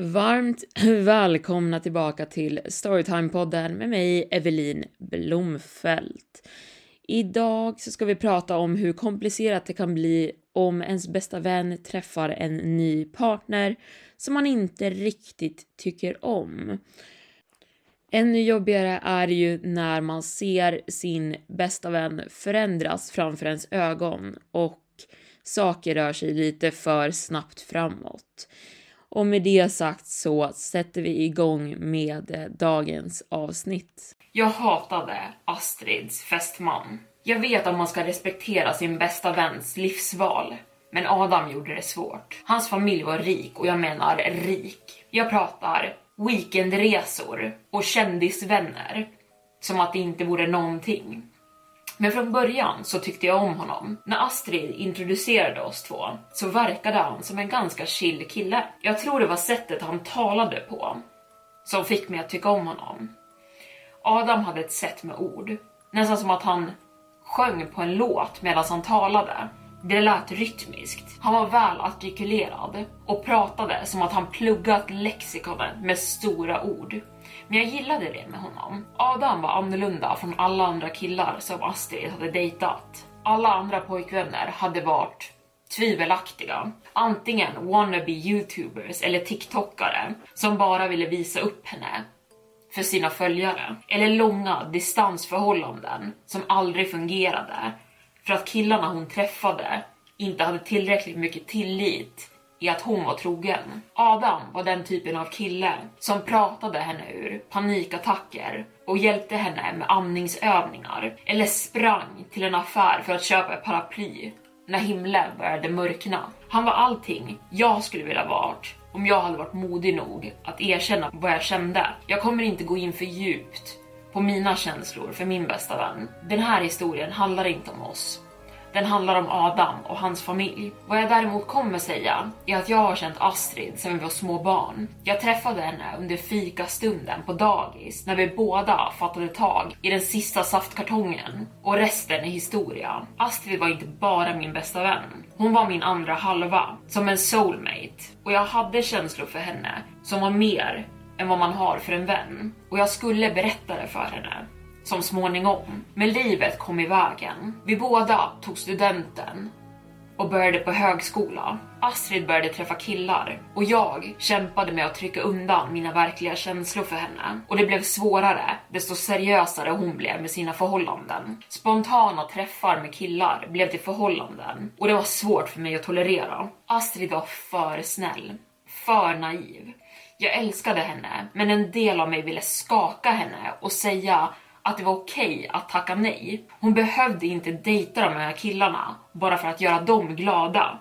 Varmt välkomna tillbaka till Storytime-podden med mig, Evelin Blomfelt. Idag så ska vi prata om hur komplicerat det kan bli om ens bästa vän träffar en ny partner som man inte riktigt tycker om. Ännu jobbigare är det ju när man ser sin bästa vän förändras framför ens ögon och saker rör sig lite för snabbt framåt. Och med det sagt så sätter vi igång med eh, dagens avsnitt. Jag hatade Astrids fästman. Jag vet att man ska respektera sin bästa väns livsval. Men Adam gjorde det svårt. Hans familj var rik och jag menar rik. Jag pratar weekendresor och kändisvänner. Som att det inte vore någonting. Men från början så tyckte jag om honom. När Astrid introducerade oss två så verkade han som en ganska chill kille. Jag tror det var sättet han talade på som fick mig att tycka om honom. Adam hade ett sätt med ord, nästan som att han sjöng på en låt medan han talade. Det lät rytmiskt. Han var väl artikulerad och pratade som att han pluggat lexikonet med stora ord. Men jag gillade det med honom. Adam var annorlunda från alla andra killar som Astrid hade dejtat. Alla andra pojkvänner hade varit tvivelaktiga. Antingen wannabe youtubers eller tiktokare som bara ville visa upp henne för sina följare. Eller långa distansförhållanden som aldrig fungerade för att killarna hon träffade inte hade tillräckligt mycket tillit i att hon var trogen. Adam var den typen av kille som pratade henne ur panikattacker och hjälpte henne med andningsövningar eller sprang till en affär för att köpa ett paraply när himlen började mörkna. Han var allting jag skulle vilja varit om jag hade varit modig nog att erkänna vad jag kände. Jag kommer inte gå in för djupt på mina känslor för min bästa vän. Den här historien handlar inte om oss. Den handlar om Adam och hans familj. Vad jag däremot kommer säga är att jag har känt Astrid sedan vi var små barn. Jag träffade henne under fikastunden på dagis när vi båda fattade tag i den sista saftkartongen och resten är historia. Astrid var inte bara min bästa vän. Hon var min andra halva, som en soulmate och jag hade känslor för henne som var mer än vad man har för en vän och jag skulle berätta det för henne som småningom. Men livet kom i vägen. Vi båda tog studenten och började på högskola. Astrid började träffa killar och jag kämpade med att trycka undan mina verkliga känslor för henne. Och det blev svårare desto seriösare hon blev med sina förhållanden. Spontana träffar med killar blev till förhållanden och det var svårt för mig att tolerera. Astrid var för snäll, för naiv. Jag älskade henne, men en del av mig ville skaka henne och säga att det var okej okay att tacka nej. Hon behövde inte dejta de här killarna bara för att göra dem glada.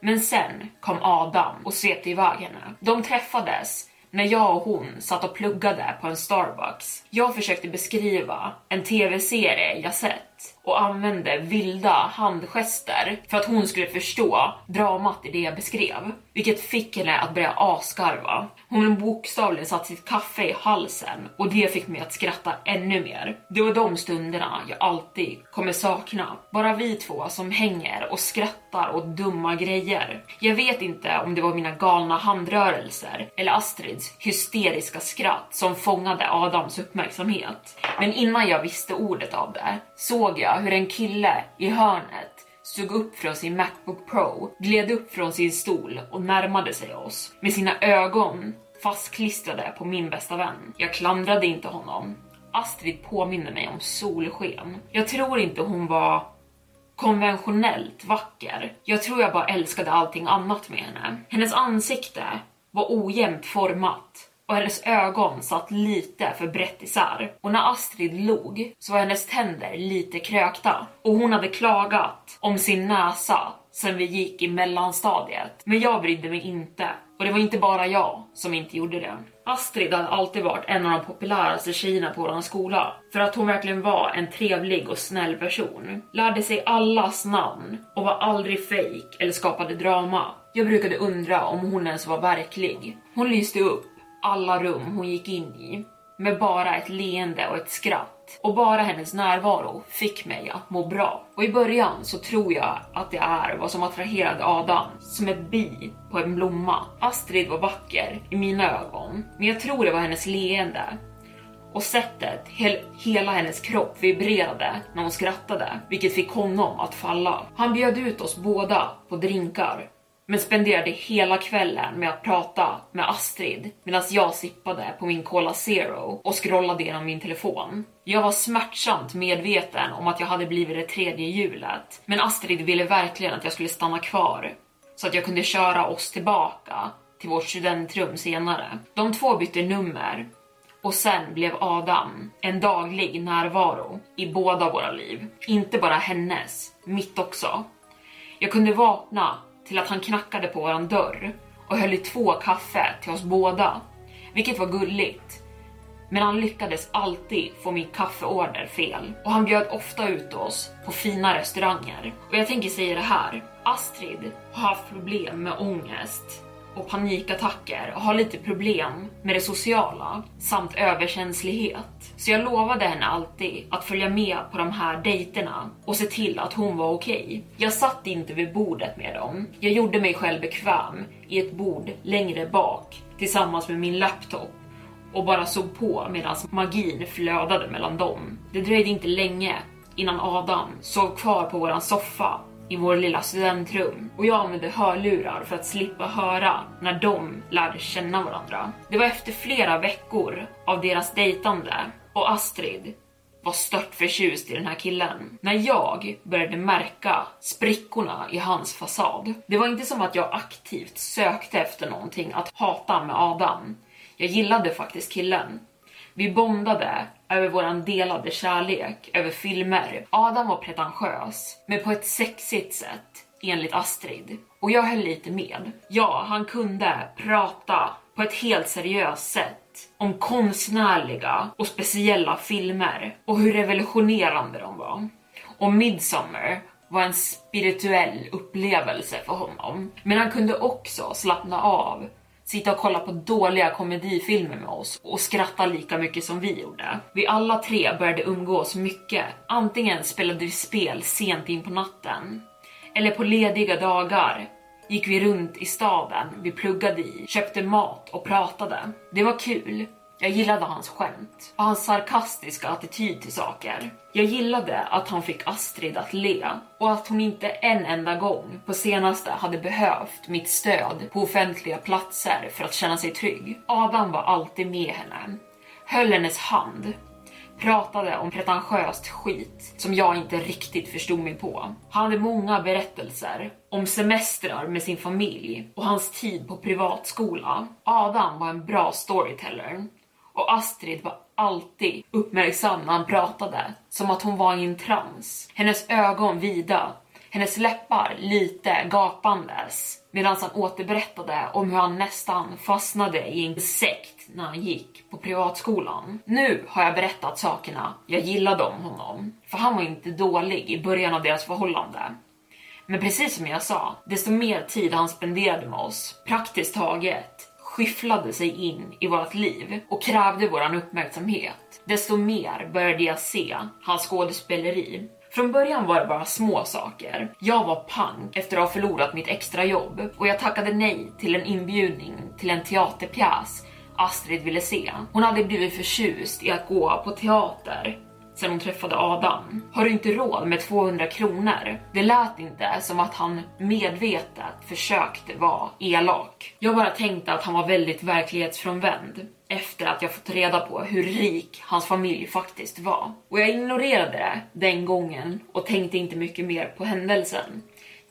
Men sen kom Adam och svepte iväg henne. De träffades när jag och hon satt och pluggade på en Starbucks. Jag försökte beskriva en tv-serie jag sett och använde vilda handgester för att hon skulle förstå dramat i det jag beskrev, vilket fick henne att börja asgarva. Hon bokstavligen satt sitt kaffe i halsen och det fick mig att skratta ännu mer. Det var de stunderna jag alltid kommer sakna. Bara vi två som hänger och skrattar åt dumma grejer. Jag vet inte om det var mina galna handrörelser eller Astrids hysteriska skratt som fångade Adams uppmärksamhet. Men innan jag visste ordet av det såg jag hur en kille i hörnet stod upp från sin Macbook Pro, gled upp från sin stol och närmade sig oss med sina ögon fastklistrade på min bästa vän. Jag klandrade inte honom. Astrid påminner mig om solsken. Jag tror inte hon var konventionellt vacker. Jag tror jag bara älskade allting annat med henne. Hennes ansikte var ojämnt format och hennes ögon satt lite för brett isär. Och när Astrid log så var hennes tänder lite krökta och hon hade klagat om sin näsa sen vi gick i mellanstadiet. Men jag brydde mig inte och det var inte bara jag som inte gjorde det. Astrid hade alltid varit en av de populäraste tjejerna på vår skola för att hon verkligen var en trevlig och snäll person. Lärde sig allas namn och var aldrig fejk eller skapade drama. Jag brukade undra om hon ens var verklig. Hon lyste upp alla rum hon gick in i med bara ett leende och ett skratt. Och bara hennes närvaro fick mig att må bra. Och i början så tror jag att det är vad som attraherade Adam, som ett bi på en blomma. Astrid var vacker i mina ögon, men jag tror det var hennes leende och sättet hel hela hennes kropp vibrerade när hon skrattade, vilket fick honom att falla. Han bjöd ut oss båda på drinkar men spenderade hela kvällen med att prata med Astrid medan jag sippade på min Cola Zero och scrollade genom min telefon. Jag var smärtsamt medveten om att jag hade blivit det tredje hjulet, men Astrid ville verkligen att jag skulle stanna kvar så att jag kunde köra oss tillbaka till vårt studentrum senare. De två bytte nummer och sen blev Adam en daglig närvaro i båda våra liv. Inte bara hennes, mitt också. Jag kunde vakna till att han knackade på våran dörr och höll i två kaffe till oss båda, vilket var gulligt. Men han lyckades alltid få min kaffeorder fel och han bjöd ofta ut oss på fina restauranger. Och jag tänker säga det här, Astrid har haft problem med ångest och panikattacker och har lite problem med det sociala samt överkänslighet. Så jag lovade henne alltid att följa med på de här dejterna och se till att hon var okej. Okay. Jag satt inte vid bordet med dem. Jag gjorde mig själv bekväm i ett bord längre bak tillsammans med min laptop och bara såg på medan magin flödade mellan dem. Det dröjde inte länge innan Adam sov kvar på våran soffa i vår lilla studentrum och jag använde hörlurar för att slippa höra när de lärde känna varandra. Det var efter flera veckor av deras dejtande och Astrid var stört förtjust i den här killen. När jag började märka sprickorna i hans fasad. Det var inte som att jag aktivt sökte efter någonting att hata med Adam. Jag gillade faktiskt killen. Vi bondade över våran delade kärlek, över filmer. Adam var pretentiös, men på ett sexigt sätt, enligt Astrid. Och jag höll lite med. Ja, han kunde prata på ett helt seriöst sätt om konstnärliga och speciella filmer och hur revolutionerande de var. Och Midsommar var en spirituell upplevelse för honom. Men han kunde också slappna av sitta och kolla på dåliga komedifilmer med oss och skratta lika mycket som vi gjorde. Vi alla tre började umgås mycket. Antingen spelade vi spel sent in på natten eller på lediga dagar gick vi runt i staden vi pluggade i, köpte mat och pratade. Det var kul. Jag gillade hans skämt och hans sarkastiska attityd till saker. Jag gillade att han fick Astrid att le och att hon inte en enda gång på senaste hade behövt mitt stöd på offentliga platser för att känna sig trygg. Adam var alltid med henne, höll hennes hand, pratade om pretentiöst skit som jag inte riktigt förstod mig på. Han hade många berättelser om semestrar med sin familj och hans tid på privatskola. Adam var en bra storyteller och Astrid var alltid uppmärksam när han pratade, som att hon var i en trans. Hennes ögon vida, hennes läppar lite gapandes medan han återberättade om hur han nästan fastnade i en sekt när han gick på privatskolan. Nu har jag berättat sakerna jag gillade om honom, för han var inte dålig i början av deras förhållande. Men precis som jag sa, desto mer tid han spenderade med oss, praktiskt taget, skyfflade sig in i vårt liv och krävde våran uppmärksamhet, desto mer började jag se hans skådespeleri. Från början var det bara små saker. Jag var pank efter att ha förlorat mitt extrajobb och jag tackade nej till en inbjudning till en teaterpjäs Astrid ville se. Hon hade blivit förtjust i att gå på teater sen hon träffade Adam. Har du inte råd med 200 kronor? Det lät inte som att han medvetet försökte vara elak. Jag bara tänkte att han var väldigt verklighetsfrånvänd efter att jag fått reda på hur rik hans familj faktiskt var. Och jag ignorerade det den gången och tänkte inte mycket mer på händelsen.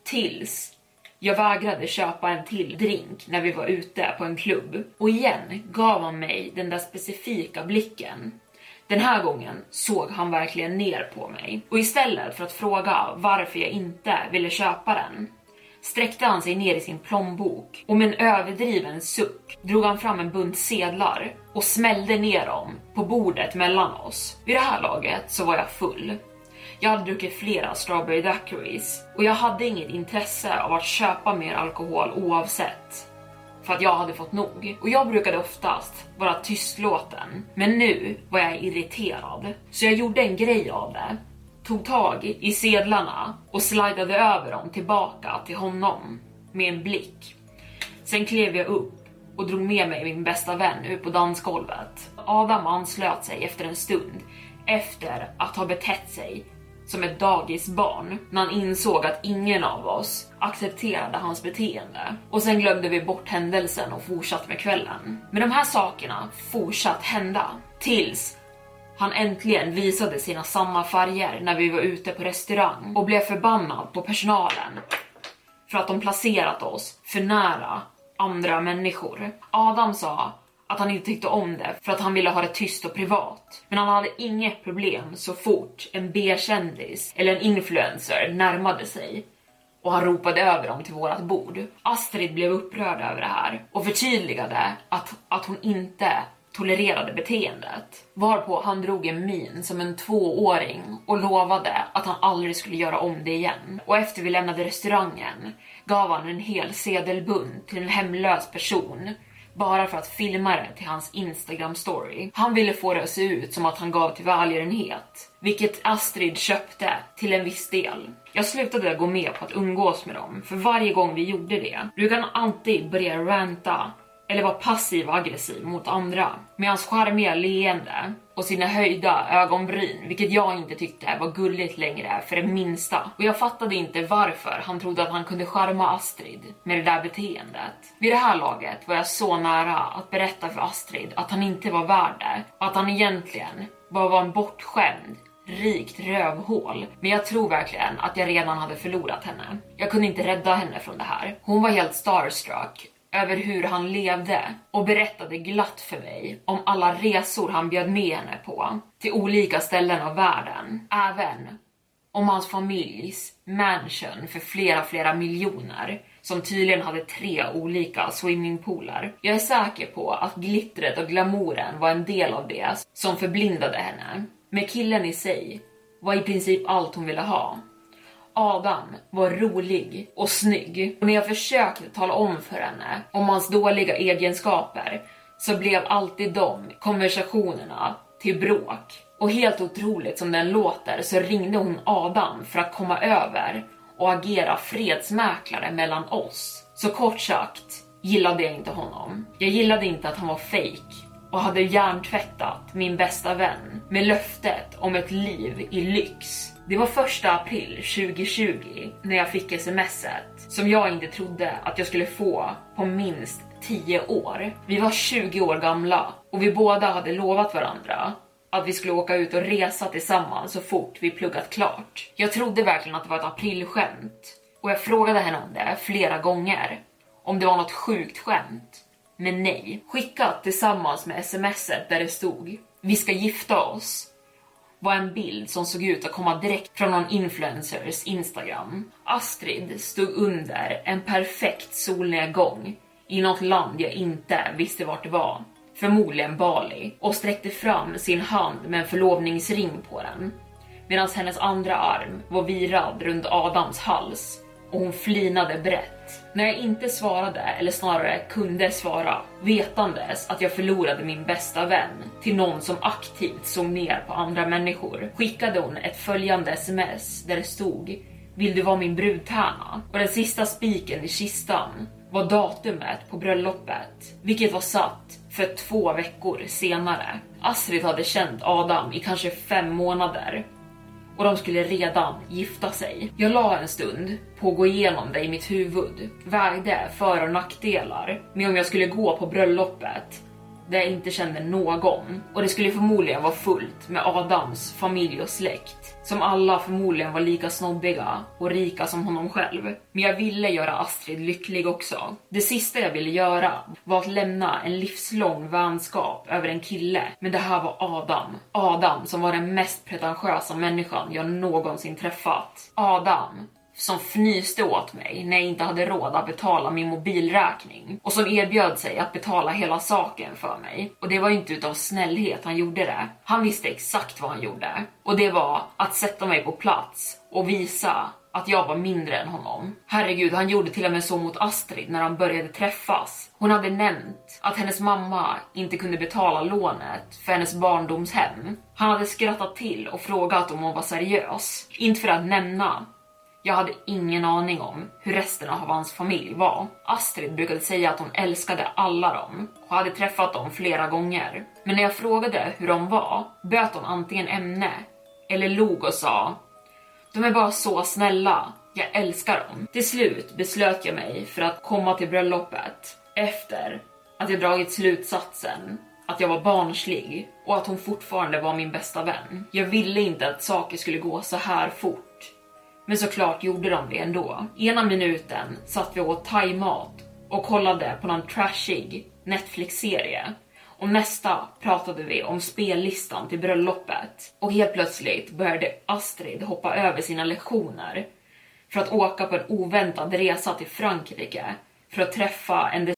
Tills jag vägrade köpa en till drink när vi var ute på en klubb. Och igen gav han mig den där specifika blicken den här gången såg han verkligen ner på mig och istället för att fråga varför jag inte ville köpa den sträckte han sig ner i sin plånbok och med en överdriven suck drog han fram en bunt sedlar och smällde ner dem på bordet mellan oss. Vid det här laget så var jag full. Jag hade druckit flera strawberry daiquiris och jag hade inget intresse av att köpa mer alkohol oavsett för att jag hade fått nog. Och jag brukade oftast vara tystlåten, men nu var jag irriterad. Så jag gjorde en grej av det, tog tag i sedlarna och slidade över dem tillbaka till honom med en blick. Sen klev jag upp och drog med mig min bästa vän ut på dansgolvet. Adam anslöt sig efter en stund efter att ha betett sig som ett dagisbarn när han insåg att ingen av oss accepterade hans beteende. Och sen glömde vi bort händelsen och fortsatte med kvällen. Men de här sakerna fortsatte hända tills han äntligen visade sina samma färger när vi var ute på restaurang och blev förbannad på personalen för att de placerat oss för nära andra människor. Adam sa att han inte tyckte om det för att han ville ha det tyst och privat. Men han hade inget problem så fort en B-kändis eller en influencer närmade sig och han ropade över dem till vårat bord. Astrid blev upprörd över det här och förtydligade att, att hon inte tolererade beteendet. Varpå han drog en min som en tvååring och lovade att han aldrig skulle göra om det igen. Och efter vi lämnade restaurangen gav han en hel sedelbunt till en hemlös person bara för att filma det till hans Instagram story. Han ville få det att se ut som att han gav till välgörenhet, vilket Astrid köpte till en viss del. Jag slutade gå med på att umgås med dem, för varje gång vi gjorde det brukade han alltid börja ranta eller var passiv och aggressiv mot andra med hans charmiga leende och sina höjda ögonbryn, vilket jag inte tyckte var gulligt längre för det minsta. Och jag fattade inte varför han trodde att han kunde charma Astrid med det där beteendet. Vid det här laget var jag så nära att berätta för Astrid att han inte var värd det och att han egentligen bara var en bortskämd rikt rövhål. Men jag tror verkligen att jag redan hade förlorat henne. Jag kunde inte rädda henne från det här. Hon var helt starstruck över hur han levde och berättade glatt för mig om alla resor han bjöd med henne på till olika ställen av världen. Även om hans familjs mansion för flera, flera miljoner som tydligen hade tre olika swimmingpooler. Jag är säker på att glittret och glamouren var en del av det som förblindade henne. Men killen i sig var i princip allt hon ville ha. Adam var rolig och snygg och när jag försökte tala om för henne om hans dåliga egenskaper så blev alltid de konversationerna till bråk. Och helt otroligt som den låter så ringde hon Adam för att komma över och agera fredsmäklare mellan oss. Så kort sagt gillade jag inte honom. Jag gillade inte att han var fake och hade hjärntvättat min bästa vän med löftet om ett liv i lyx det var första april 2020 när jag fick smset som jag inte trodde att jag skulle få på minst 10 år. Vi var 20 år gamla och vi båda hade lovat varandra att vi skulle åka ut och resa tillsammans så fort vi pluggat klart. Jag trodde verkligen att det var ett aprilskämt och jag frågade henne om det flera gånger. Om det var något sjukt skämt. Men nej. Skickat tillsammans med smset där det stod Vi ska gifta oss var en bild som såg ut att komma direkt från någon influencers Instagram. Astrid stod under en perfekt solnedgång i något land jag inte visste vart det var. Förmodligen Bali och sträckte fram sin hand med en förlovningsring på den. Medan hennes andra arm var virad runt Adams hals och hon flinade brett. När jag inte svarade, eller snarare kunde svara, vetandes att jag förlorade min bästa vän till någon som aktivt såg ner på andra människor, skickade hon ett följande sms där det stod Vill du vara min brudtärna? Och den sista spiken i kistan var datumet på bröllopet, vilket var satt för två veckor senare. Astrid hade känt Adam i kanske fem månader och de skulle redan gifta sig. Jag la en stund på att gå igenom det i mitt huvud, vägde för och nackdelar med om jag skulle gå på bröllopet där jag inte kände någon och det skulle förmodligen vara fullt med Adams familj och släkt som alla förmodligen var lika snobbiga och rika som honom själv. Men jag ville göra Astrid lycklig också. Det sista jag ville göra var att lämna en livslång vänskap över en kille, men det här var Adam. Adam som var den mest pretentiösa människan jag någonsin träffat. Adam som fnyste åt mig när jag inte hade råd att betala min mobilräkning och som erbjöd sig att betala hela saken för mig. Och det var inte utav snällhet han gjorde det. Han visste exakt vad han gjorde och det var att sätta mig på plats och visa att jag var mindre än honom. Herregud, han gjorde till och med så mot Astrid när de började träffas. Hon hade nämnt att hennes mamma inte kunde betala lånet för hennes barndomshem. Han hade skrattat till och frågat om hon var seriös. Inte för att nämna jag hade ingen aning om hur resten av hans familj var. Astrid brukade säga att hon älskade alla dem och hade träffat dem flera gånger. Men när jag frågade hur de var böt hon antingen ämne eller log och sa de är bara så snälla, jag älskar dem. Till slut beslöt jag mig för att komma till bröllopet efter att jag dragit slutsatsen att jag var barnslig och att hon fortfarande var min bästa vän. Jag ville inte att saker skulle gå så här fort men såklart gjorde de det ändå. Ena minuten satt vi och åt thaimat och kollade på någon trashig Netflix-serie. Och nästa pratade vi om spellistan till bröllopet. Och helt plötsligt började Astrid hoppa över sina lektioner för att åka på en oväntad resa till Frankrike för att träffa en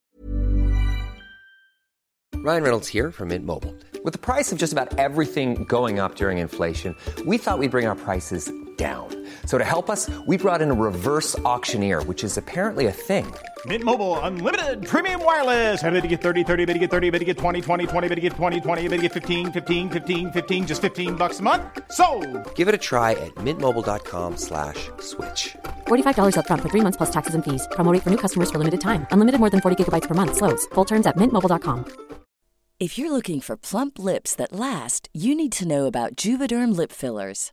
Ryan Reynolds här från Mint Mobile. Med priset på nästan allt som går upp under inflationen, trodde vi att vi skulle bring priser prices down. So to help us, we brought in a reverse auctioneer, which is apparently a thing. Mint Mobile unlimited premium wireless. Ready to get 30, 30, bit to get 30, bit to get 20, 20, 20, bit to get 20, 20, bit to get 15, 15, 15, 15 just 15 bucks a month. So, Give it a try at mintmobile.com/switch. slash $45 up front for 3 months plus taxes and fees. Promo for new customers for limited time. Unlimited more than 40 gigabytes per month slows. Full terms at mintmobile.com. If you're looking for plump lips that last, you need to know about Juvederm lip fillers.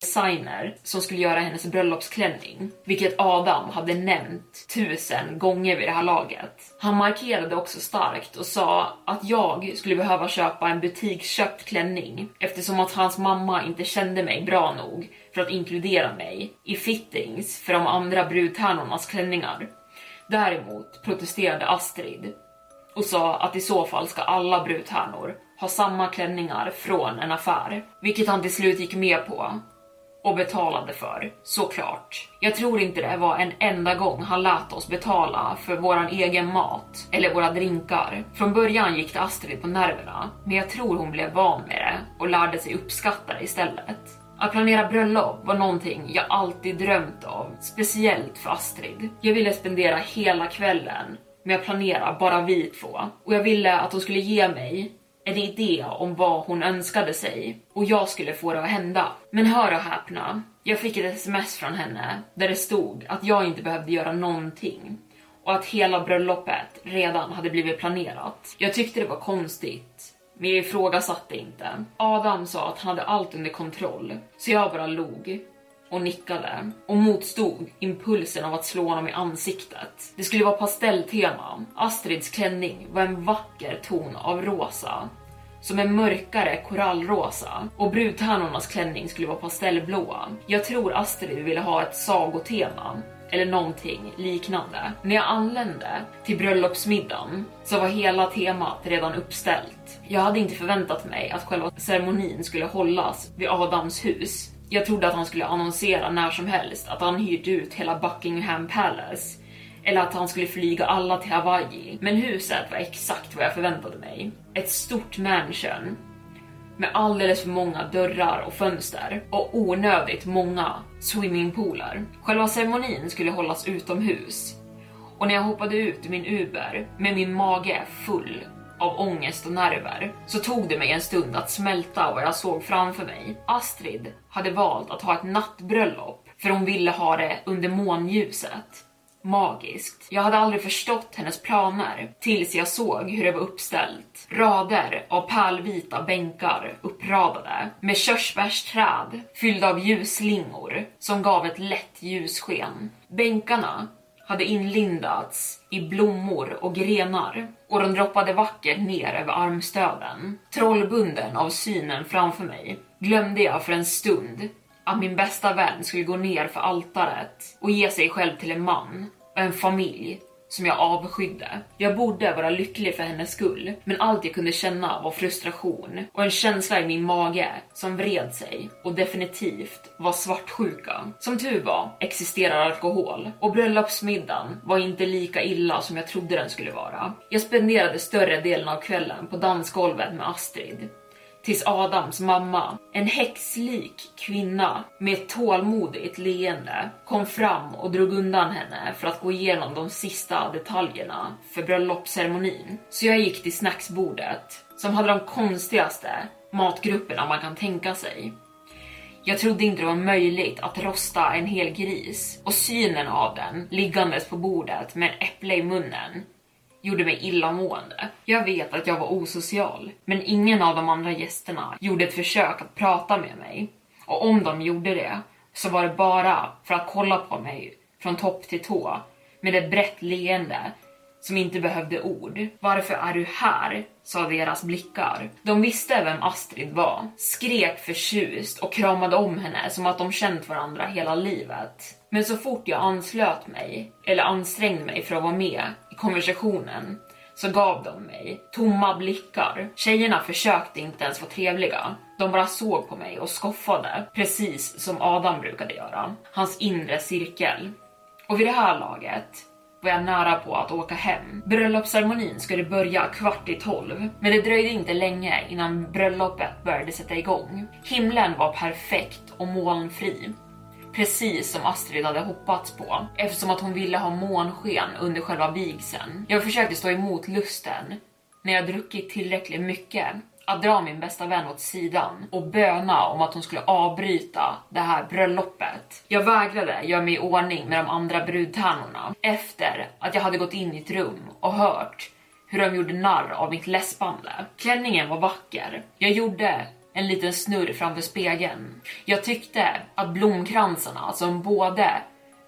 Designer som skulle göra hennes bröllopsklänning, vilket Adam hade nämnt tusen gånger vid det här laget. Han markerade också starkt och sa att jag skulle behöva köpa en butiksköpt klänning eftersom att hans mamma inte kände mig bra nog för att inkludera mig i fittings för de andra brudtärnornas klänningar. Däremot protesterade Astrid och sa att i så fall ska alla brudtärnor ha samma klänningar från en affär, vilket han till slut gick med på och betalade för, såklart. Jag tror inte det var en enda gång han lät oss betala för våran egen mat eller våra drinkar. Från början gick det Astrid på nerverna, men jag tror hon blev van med det och lärde sig uppskatta det istället. Att planera bröllop var någonting jag alltid drömt om, speciellt för Astrid. Jag ville spendera hela kvällen med att planera bara vi två och jag ville att hon skulle ge mig en idé om vad hon önskade sig och jag skulle få det att hända. Men hör och häpna, jag fick ett sms från henne där det stod att jag inte behövde göra någonting och att hela bröllopet redan hade blivit planerat. Jag tyckte det var konstigt, men jag ifrågasatte inte. Adam sa att han hade allt under kontroll, så jag bara log och nickade och motstod impulsen av att slå honom i ansiktet. Det skulle vara pastelltema. Astrids klänning var en vacker ton av rosa som en mörkare korallrosa och brudtärnornas klänning skulle vara pastellblåa. Jag tror Astrid ville ha ett sagotema eller någonting liknande. När jag anlände till bröllopsmiddagen så var hela temat redan uppställt. Jag hade inte förväntat mig att själva ceremonin skulle hållas vid Adams hus. Jag trodde att han skulle annonsera när som helst att han hyrt ut hela Buckingham Palace eller att han skulle flyga alla till Hawaii. Men huset var exakt vad jag förväntade mig. Ett stort mansion med alldeles för många dörrar och fönster och onödigt många swimmingpooler. Själva ceremonin skulle hållas utomhus och när jag hoppade ut ur min Uber med min mage full av ångest och nerver så tog det mig en stund att smälta vad jag såg framför mig. Astrid hade valt att ha ett nattbröllop för hon ville ha det under månljuset. Magiskt. Jag hade aldrig förstått hennes planer tills jag såg hur det var uppställt. Rader av pärlvita bänkar uppradade med körsbärsträd fyllda av ljusslingor som gav ett lätt ljussken. Bänkarna hade inlindats i blommor och grenar och de droppade vackert ner över armstöden. Trollbunden av synen framför mig glömde jag för en stund att min bästa vän skulle gå ner för altaret och ge sig själv till en man och en familj som jag avskydde. Jag borde vara lycklig för hennes skull, men allt jag kunde känna var frustration och en känsla i min mage som vred sig och definitivt var svartsjuka. Som tur var existerar alkohol och bröllopsmiddagen var inte lika illa som jag trodde den skulle vara. Jag spenderade större delen av kvällen på dansgolvet med Astrid tills Adams mamma, en häxlik kvinna med ett tålmodigt leende, kom fram och drog undan henne för att gå igenom de sista detaljerna för bröllopsceremonin. Så jag gick till snacksbordet som hade de konstigaste matgrupperna man kan tänka sig. Jag trodde inte det var möjligt att rosta en hel gris och synen av den liggandes på bordet med en äpple i munnen gjorde mig illamående. Jag vet att jag var osocial, men ingen av de andra gästerna gjorde ett försök att prata med mig. Och om de gjorde det så var det bara för att kolla på mig från topp till tå med ett brett leende som inte behövde ord. Varför är du här? Sa deras blickar. De visste vem Astrid var, skrek förtjust och kramade om henne som att de känt varandra hela livet. Men så fort jag anslöt mig, eller ansträngde mig för att vara med i konversationen, så gav de mig tomma blickar. Tjejerna försökte inte ens vara trevliga. De bara såg på mig och skoffade, precis som Adam brukade göra. Hans inre cirkel. Och vid det här laget var jag nära på att åka hem. Bröllopsceremonin skulle börja kvart i tolv, men det dröjde inte länge innan bröllopet började sätta igång. Himlen var perfekt och molnfri. Precis som Astrid hade hoppats på, eftersom att hon ville ha månsken under själva vigseln. Jag försökte stå emot lusten när jag druckit tillräckligt mycket att dra min bästa vän åt sidan och böna om att hon skulle avbryta det här bröllopet. Jag vägrade göra mig i ordning med de andra brudtärnorna efter att jag hade gått in i ett rum och hört hur de gjorde narr av mitt läspande. Klänningen var vacker. Jag gjorde en liten snurr framför spegeln. Jag tyckte att blomkransarna som både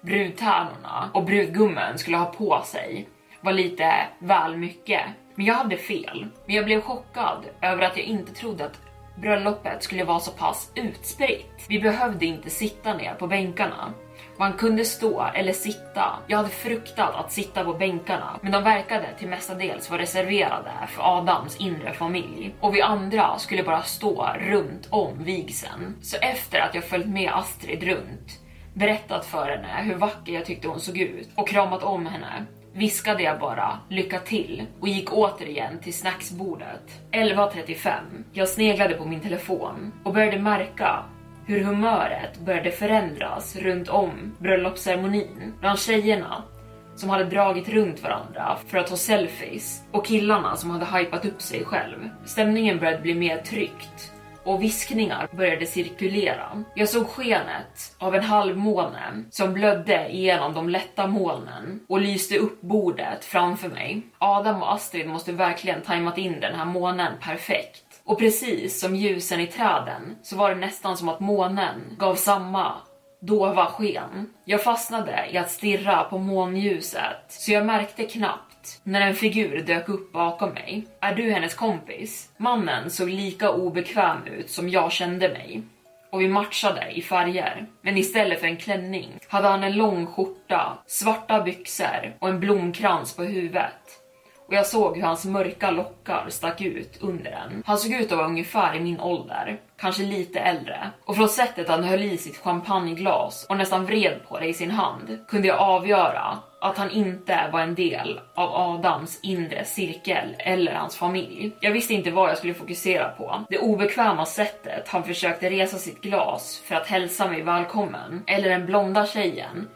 brudtärnorna och brudgummen skulle ha på sig var lite väl mycket. Men jag hade fel. Men jag blev chockad över att jag inte trodde att bröllopet skulle vara så pass utspritt. Vi behövde inte sitta ner på bänkarna. Man kunde stå eller sitta. Jag hade fruktat att sitta på bänkarna, men de verkade till mestadels vara reserverade för Adams inre familj. Och vi andra skulle bara stå runt om vigseln. Så efter att jag följt med Astrid runt, berättat för henne hur vacker jag tyckte hon såg ut och kramat om henne, viskade jag bara lycka till och gick återigen till snacksbordet. 11.35. Jag sneglade på min telefon och började märka hur humöret började förändras runt om bröllopsceremonin bland tjejerna som hade dragit runt varandra för att ta selfies och killarna som hade hypat upp sig själv. Stämningen började bli mer tryckt och viskningar började cirkulera. Jag såg skenet av en halvmåne som blödde igenom de lätta molnen och lyste upp bordet framför mig. Adam och Astrid måste verkligen tajmat in den här månen perfekt. Och precis som ljusen i träden så var det nästan som att månen gav samma dova sken. Jag fastnade i att stirra på månljuset så jag märkte knappt när en figur dök upp bakom mig. Är du hennes kompis? Mannen såg lika obekväm ut som jag kände mig och vi matchade i färger. Men istället för en klänning hade han en lång skjorta, svarta byxor och en blomkrans på huvudet och jag såg hur hans mörka lockar stack ut under den. Han såg ut att vara ungefär i min ålder, kanske lite äldre. Och från sättet han höll i sitt champagneglas och nästan vred på det i sin hand kunde jag avgöra att han inte var en del av Adams inre cirkel eller hans familj. Jag visste inte vad jag skulle fokusera på. Det obekväma sättet han försökte resa sitt glas för att hälsa mig välkommen, eller den blonda tjejen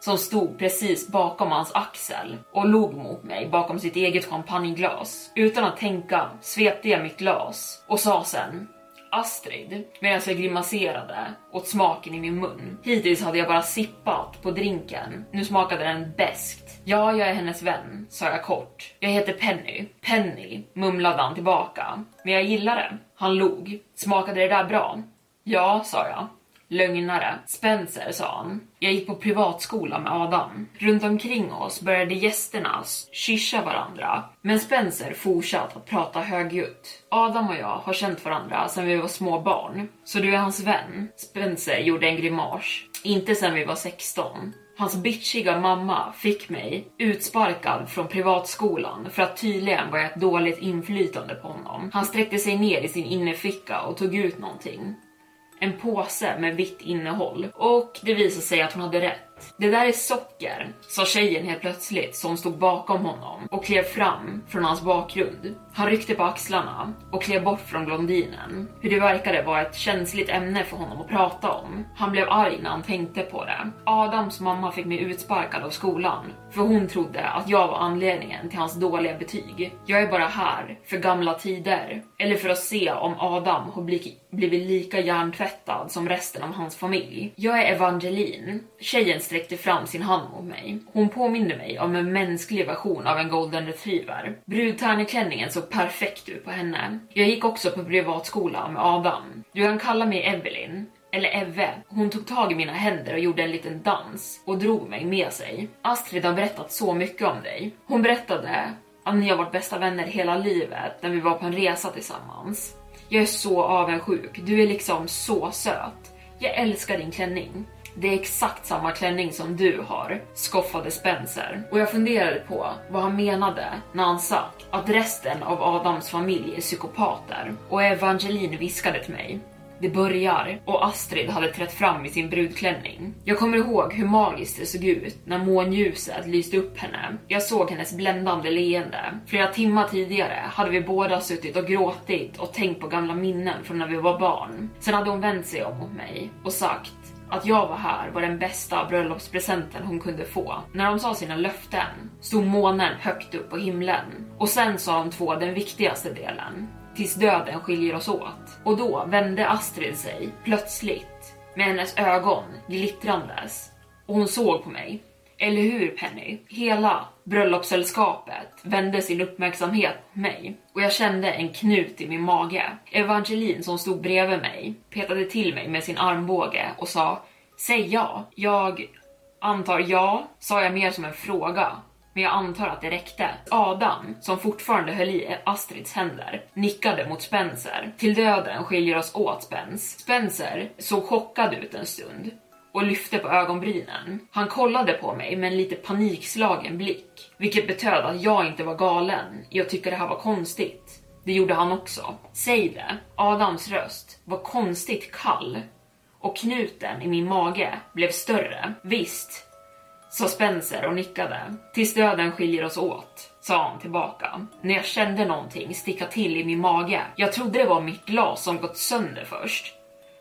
som stod precis bakom hans axel och log mot mig bakom sitt eget champagneglas. Utan att tänka svepte jag mitt glas och sa sen Astrid medan jag grimaserade åt smaken i min mun. Hittills hade jag bara sippat på drinken. Nu smakade den bäst. Ja, jag är hennes vän, sa jag kort. Jag heter Penny. Penny, mumlade han tillbaka. Men jag gillar det. Han log. Smakade det där bra? Ja, sa jag. Lögnare. Spencer, sa han. Jag gick på privatskola med Adam. Runt omkring oss började gästerna kyssa varandra, men Spencer fortsatte att prata högljutt. Adam och jag har känt varandra sedan vi var små barn, så du är hans vän? Spencer gjorde en grimas. Inte sedan vi var 16. Hans bitchiga mamma fick mig utsparkad från privatskolan för att tydligen var jag ett dåligt inflytande på honom. Han sträckte sig ner i sin innerficka och tog ut någonting en påse med vitt innehåll och det visade sig att hon hade rätt. Det där är socker, sa tjejen helt plötsligt som stod bakom honom och klev fram från hans bakgrund. Han ryckte på axlarna och klev bort från blondinen. Hur det verkade var ett känsligt ämne för honom att prata om. Han blev arg när han tänkte på det. Adams mamma fick mig utsparkad av skolan för hon trodde att jag var anledningen till hans dåliga betyg. Jag är bara här för gamla tider eller för att se om Adam har blivit blivit lika hjärntvättad som resten av hans familj. Jag är Evangeline. Tjejen sträckte fram sin hand mot mig. Hon påminde mig om en mänsklig version av en golden retriever. Brudtärneklänningen såg perfekt ut på henne. Jag gick också på privatskola med Adam. Du kan kalla mig Evelyn. Eller Eve. Hon tog tag i mina händer och gjorde en liten dans och drog mig med sig. Astrid har berättat så mycket om dig. Hon berättade att ni har varit bästa vänner hela livet när vi var på en resa tillsammans. Jag är så avundsjuk. Du är liksom så söt. Jag älskar din klänning. Det är exakt samma klänning som du har, skoffade Spencer. Och jag funderade på vad han menade när han sagt att resten av Adams familj är psykopater. Och Evangeline viskade till mig. Det börjar och Astrid hade trätt fram i sin brudklänning. Jag kommer ihåg hur magiskt det såg ut när månljuset lyste upp henne. Jag såg hennes bländande leende. Flera timmar tidigare hade vi båda suttit och gråtit och tänkt på gamla minnen från när vi var barn. Sen hade hon vänt sig om mot mig och sagt att jag var här var den bästa bröllopspresenten hon kunde få. När de sa sina löften stod månen högt upp på himlen och sen sa de två den viktigaste delen. Tills döden skiljer oss åt. Och då vände Astrid sig plötsligt med hennes ögon glittrandes och hon såg på mig. Eller hur Penny? Hela bröllopssällskapet vände sin uppmärksamhet på mig och jag kände en knut i min mage. Evangeline som stod bredvid mig petade till mig med sin armbåge och sa Säg ja. Jag antar ja, sa jag mer som en fråga. Men jag antar att det räckte. Adam, som fortfarande höll i Astrids händer, nickade mot Spencer. Till döden skiljer oss åt Spence. Spencer såg chockad ut en stund och lyfte på ögonbrynen. Han kollade på mig med en lite panikslagen blick, vilket betöd att jag inte var galen i att tycka det här var konstigt. Det gjorde han också. Säg det. Adams röst var konstigt kall och knuten i min mage blev större. Visst, sa Spencer och nickade. Tills döden skiljer oss åt, sa han tillbaka. När jag kände någonting sticka till i min mage. Jag trodde det var mitt glas som gått sönder först.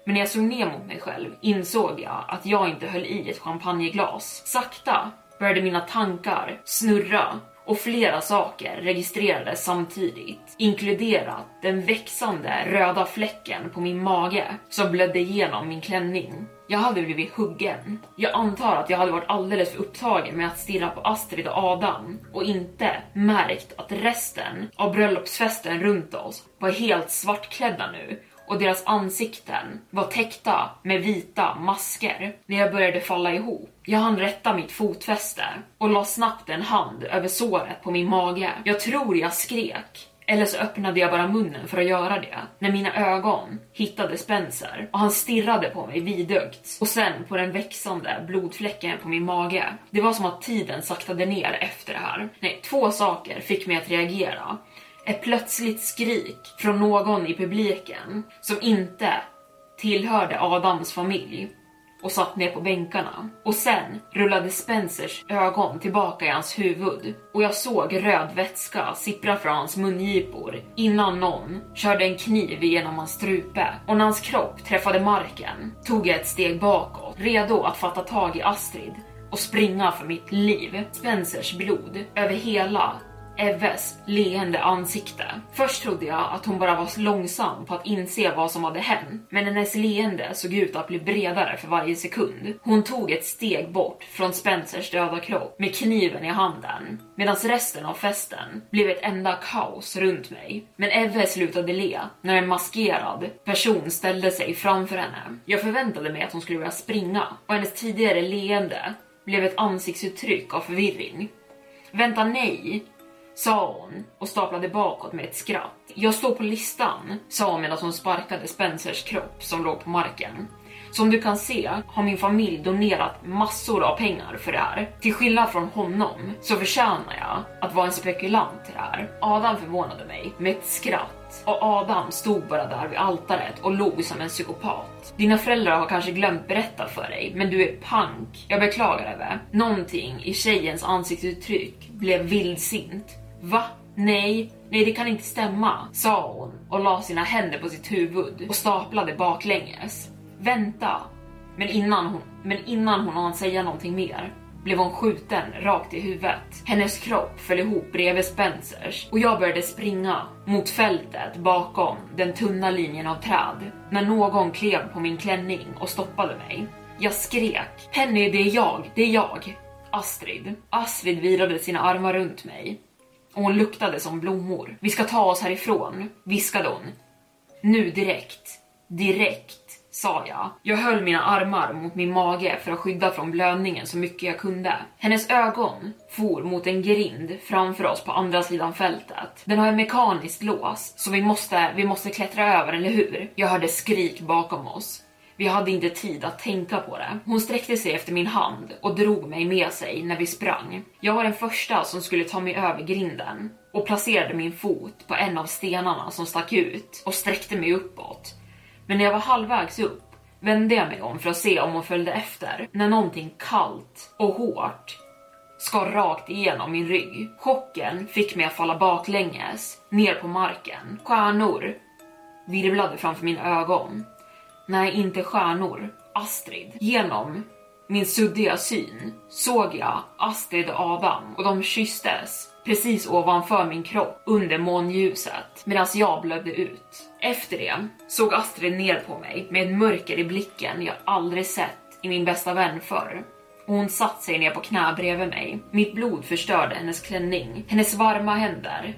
Men när jag såg ner mot mig själv insåg jag att jag inte höll i ett champagneglas. Sakta började mina tankar snurra och flera saker registrerades samtidigt, inkluderat den växande röda fläcken på min mage som blödde igenom min klänning. Jag hade blivit huggen. Jag antar att jag hade varit alldeles för upptagen med att stirra på Astrid och Adam och inte märkt att resten av bröllopsfesten runt oss var helt svartklädda nu och deras ansikten var täckta med vita masker när jag började falla ihop. Jag hann rätta mitt fotfäste och la snabbt en hand över såret på min mage. Jag tror jag skrek. Eller så öppnade jag bara munnen för att göra det när mina ögon hittade Spencer och han stirrade på mig vidögt och sen på den växande blodfläcken på min mage. Det var som att tiden saktade ner efter det här. Nej, två saker fick mig att reagera ett plötsligt skrik från någon i publiken som inte tillhörde Adams familj och satt ner på bänkarna. Och sen rullade Spencers ögon tillbaka i hans huvud och jag såg röd vätska sippra från hans mungipor innan någon körde en kniv genom hans strupe och när hans kropp träffade marken tog jag ett steg bakåt, redo att fatta tag i Astrid och springa för mitt liv. Spencers blod över hela Eves leende ansikte. Först trodde jag att hon bara var långsam på att inse vad som hade hänt, men hennes leende såg ut att bli bredare för varje sekund. Hon tog ett steg bort från Spencers döda kropp med kniven i handen, medan resten av festen blev ett enda kaos runt mig. Men Eve slutade le när en maskerad person ställde sig framför henne. Jag förväntade mig att hon skulle börja springa och hennes tidigare leende blev ett ansiktsuttryck av förvirring. Vänta nej, sa hon och staplade bakåt med ett skratt. Jag står på listan, sa hon medan hon sparkade Spencers kropp som låg på marken. Som du kan se har min familj donerat massor av pengar för det här. Till skillnad från honom så förtjänar jag att vara en spekulant till det här. Adam förvånade mig med ett skratt och Adam stod bara där vid altaret och log som en psykopat. Dina föräldrar har kanske glömt berätta för dig, men du är pank. Jag beklagar det. Någonting i tjejens ansiktsuttryck blev vildsint. Va? Nej, nej det kan inte stämma, sa hon och la sina händer på sitt huvud och staplade baklänges. Vänta! Men innan hon, men innan hon hann säga någonting mer blev hon skjuten rakt i huvudet. Hennes kropp föll ihop bredvid Spencers och jag började springa mot fältet bakom den tunna linjen av träd när någon klev på min klänning och stoppade mig. Jag skrek. Penny, det är jag, det är jag. Astrid. Astrid virade sina armar runt mig och hon luktade som blommor. Vi ska ta oss härifrån, viskade hon. Nu direkt. Direkt, sa jag. Jag höll mina armar mot min mage för att skydda från blödningen så mycket jag kunde. Hennes ögon for mot en grind framför oss på andra sidan fältet. Den har en mekaniskt lås, så vi måste, vi måste klättra över, eller hur? Jag hörde skrik bakom oss. Vi hade inte tid att tänka på det. Hon sträckte sig efter min hand och drog mig med sig när vi sprang. Jag var den första som skulle ta mig över grinden och placerade min fot på en av stenarna som stack ut och sträckte mig uppåt. Men när jag var halvvägs upp vände jag mig om för att se om hon följde efter när någonting kallt och hårt skar rakt igenom min rygg. Chocken fick mig att falla baklänges ner på marken. Stjärnor virvlade framför mina ögon. Nej, inte stjärnor. Astrid. Genom min suddiga syn såg jag Astrid och Adam och de kysstes precis ovanför min kropp under månljuset medan jag blödde ut. Efter det såg Astrid ner på mig med ett mörker i blicken jag aldrig sett i min bästa vän förr. Och Hon satt sig ner på knä bredvid mig. Mitt blod förstörde hennes klänning. Hennes varma händer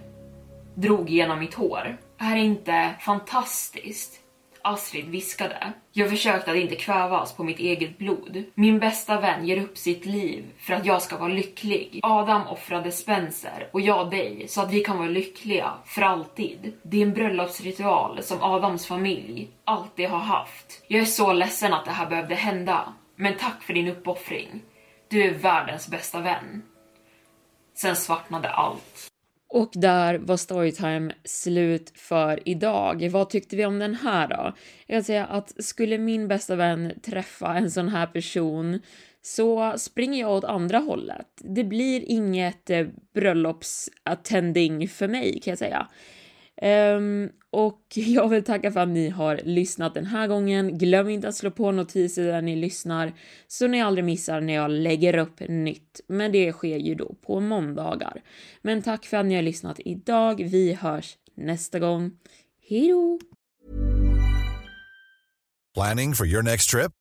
drog genom mitt hår. Är det inte fantastiskt? Astrid viskade. Jag försökte att inte kvävas på mitt eget blod. Min bästa vän ger upp sitt liv för att jag ska vara lycklig. Adam offrade Spencer och jag dig så att vi kan vara lyckliga för alltid. Det är en bröllopsritual som Adams familj alltid har haft. Jag är så ledsen att det här behövde hända. Men tack för din uppoffring. Du är världens bästa vän. Sen svartnade allt. Och där var Storytime slut för idag. Vad tyckte vi om den här då? Jag kan säga att skulle min bästa vän träffa en sån här person så springer jag åt andra hållet. Det blir inget eh, bröllopsattending för mig kan jag säga. Um, och jag vill tacka för att ni har lyssnat den här gången. Glöm inte att slå på notiser där ni lyssnar så ni aldrig missar när jag lägger upp nytt. Men det sker ju då på måndagar. Men tack för att ni har lyssnat idag. Vi hörs nästa gång. Hejdå! Planning for your next trip?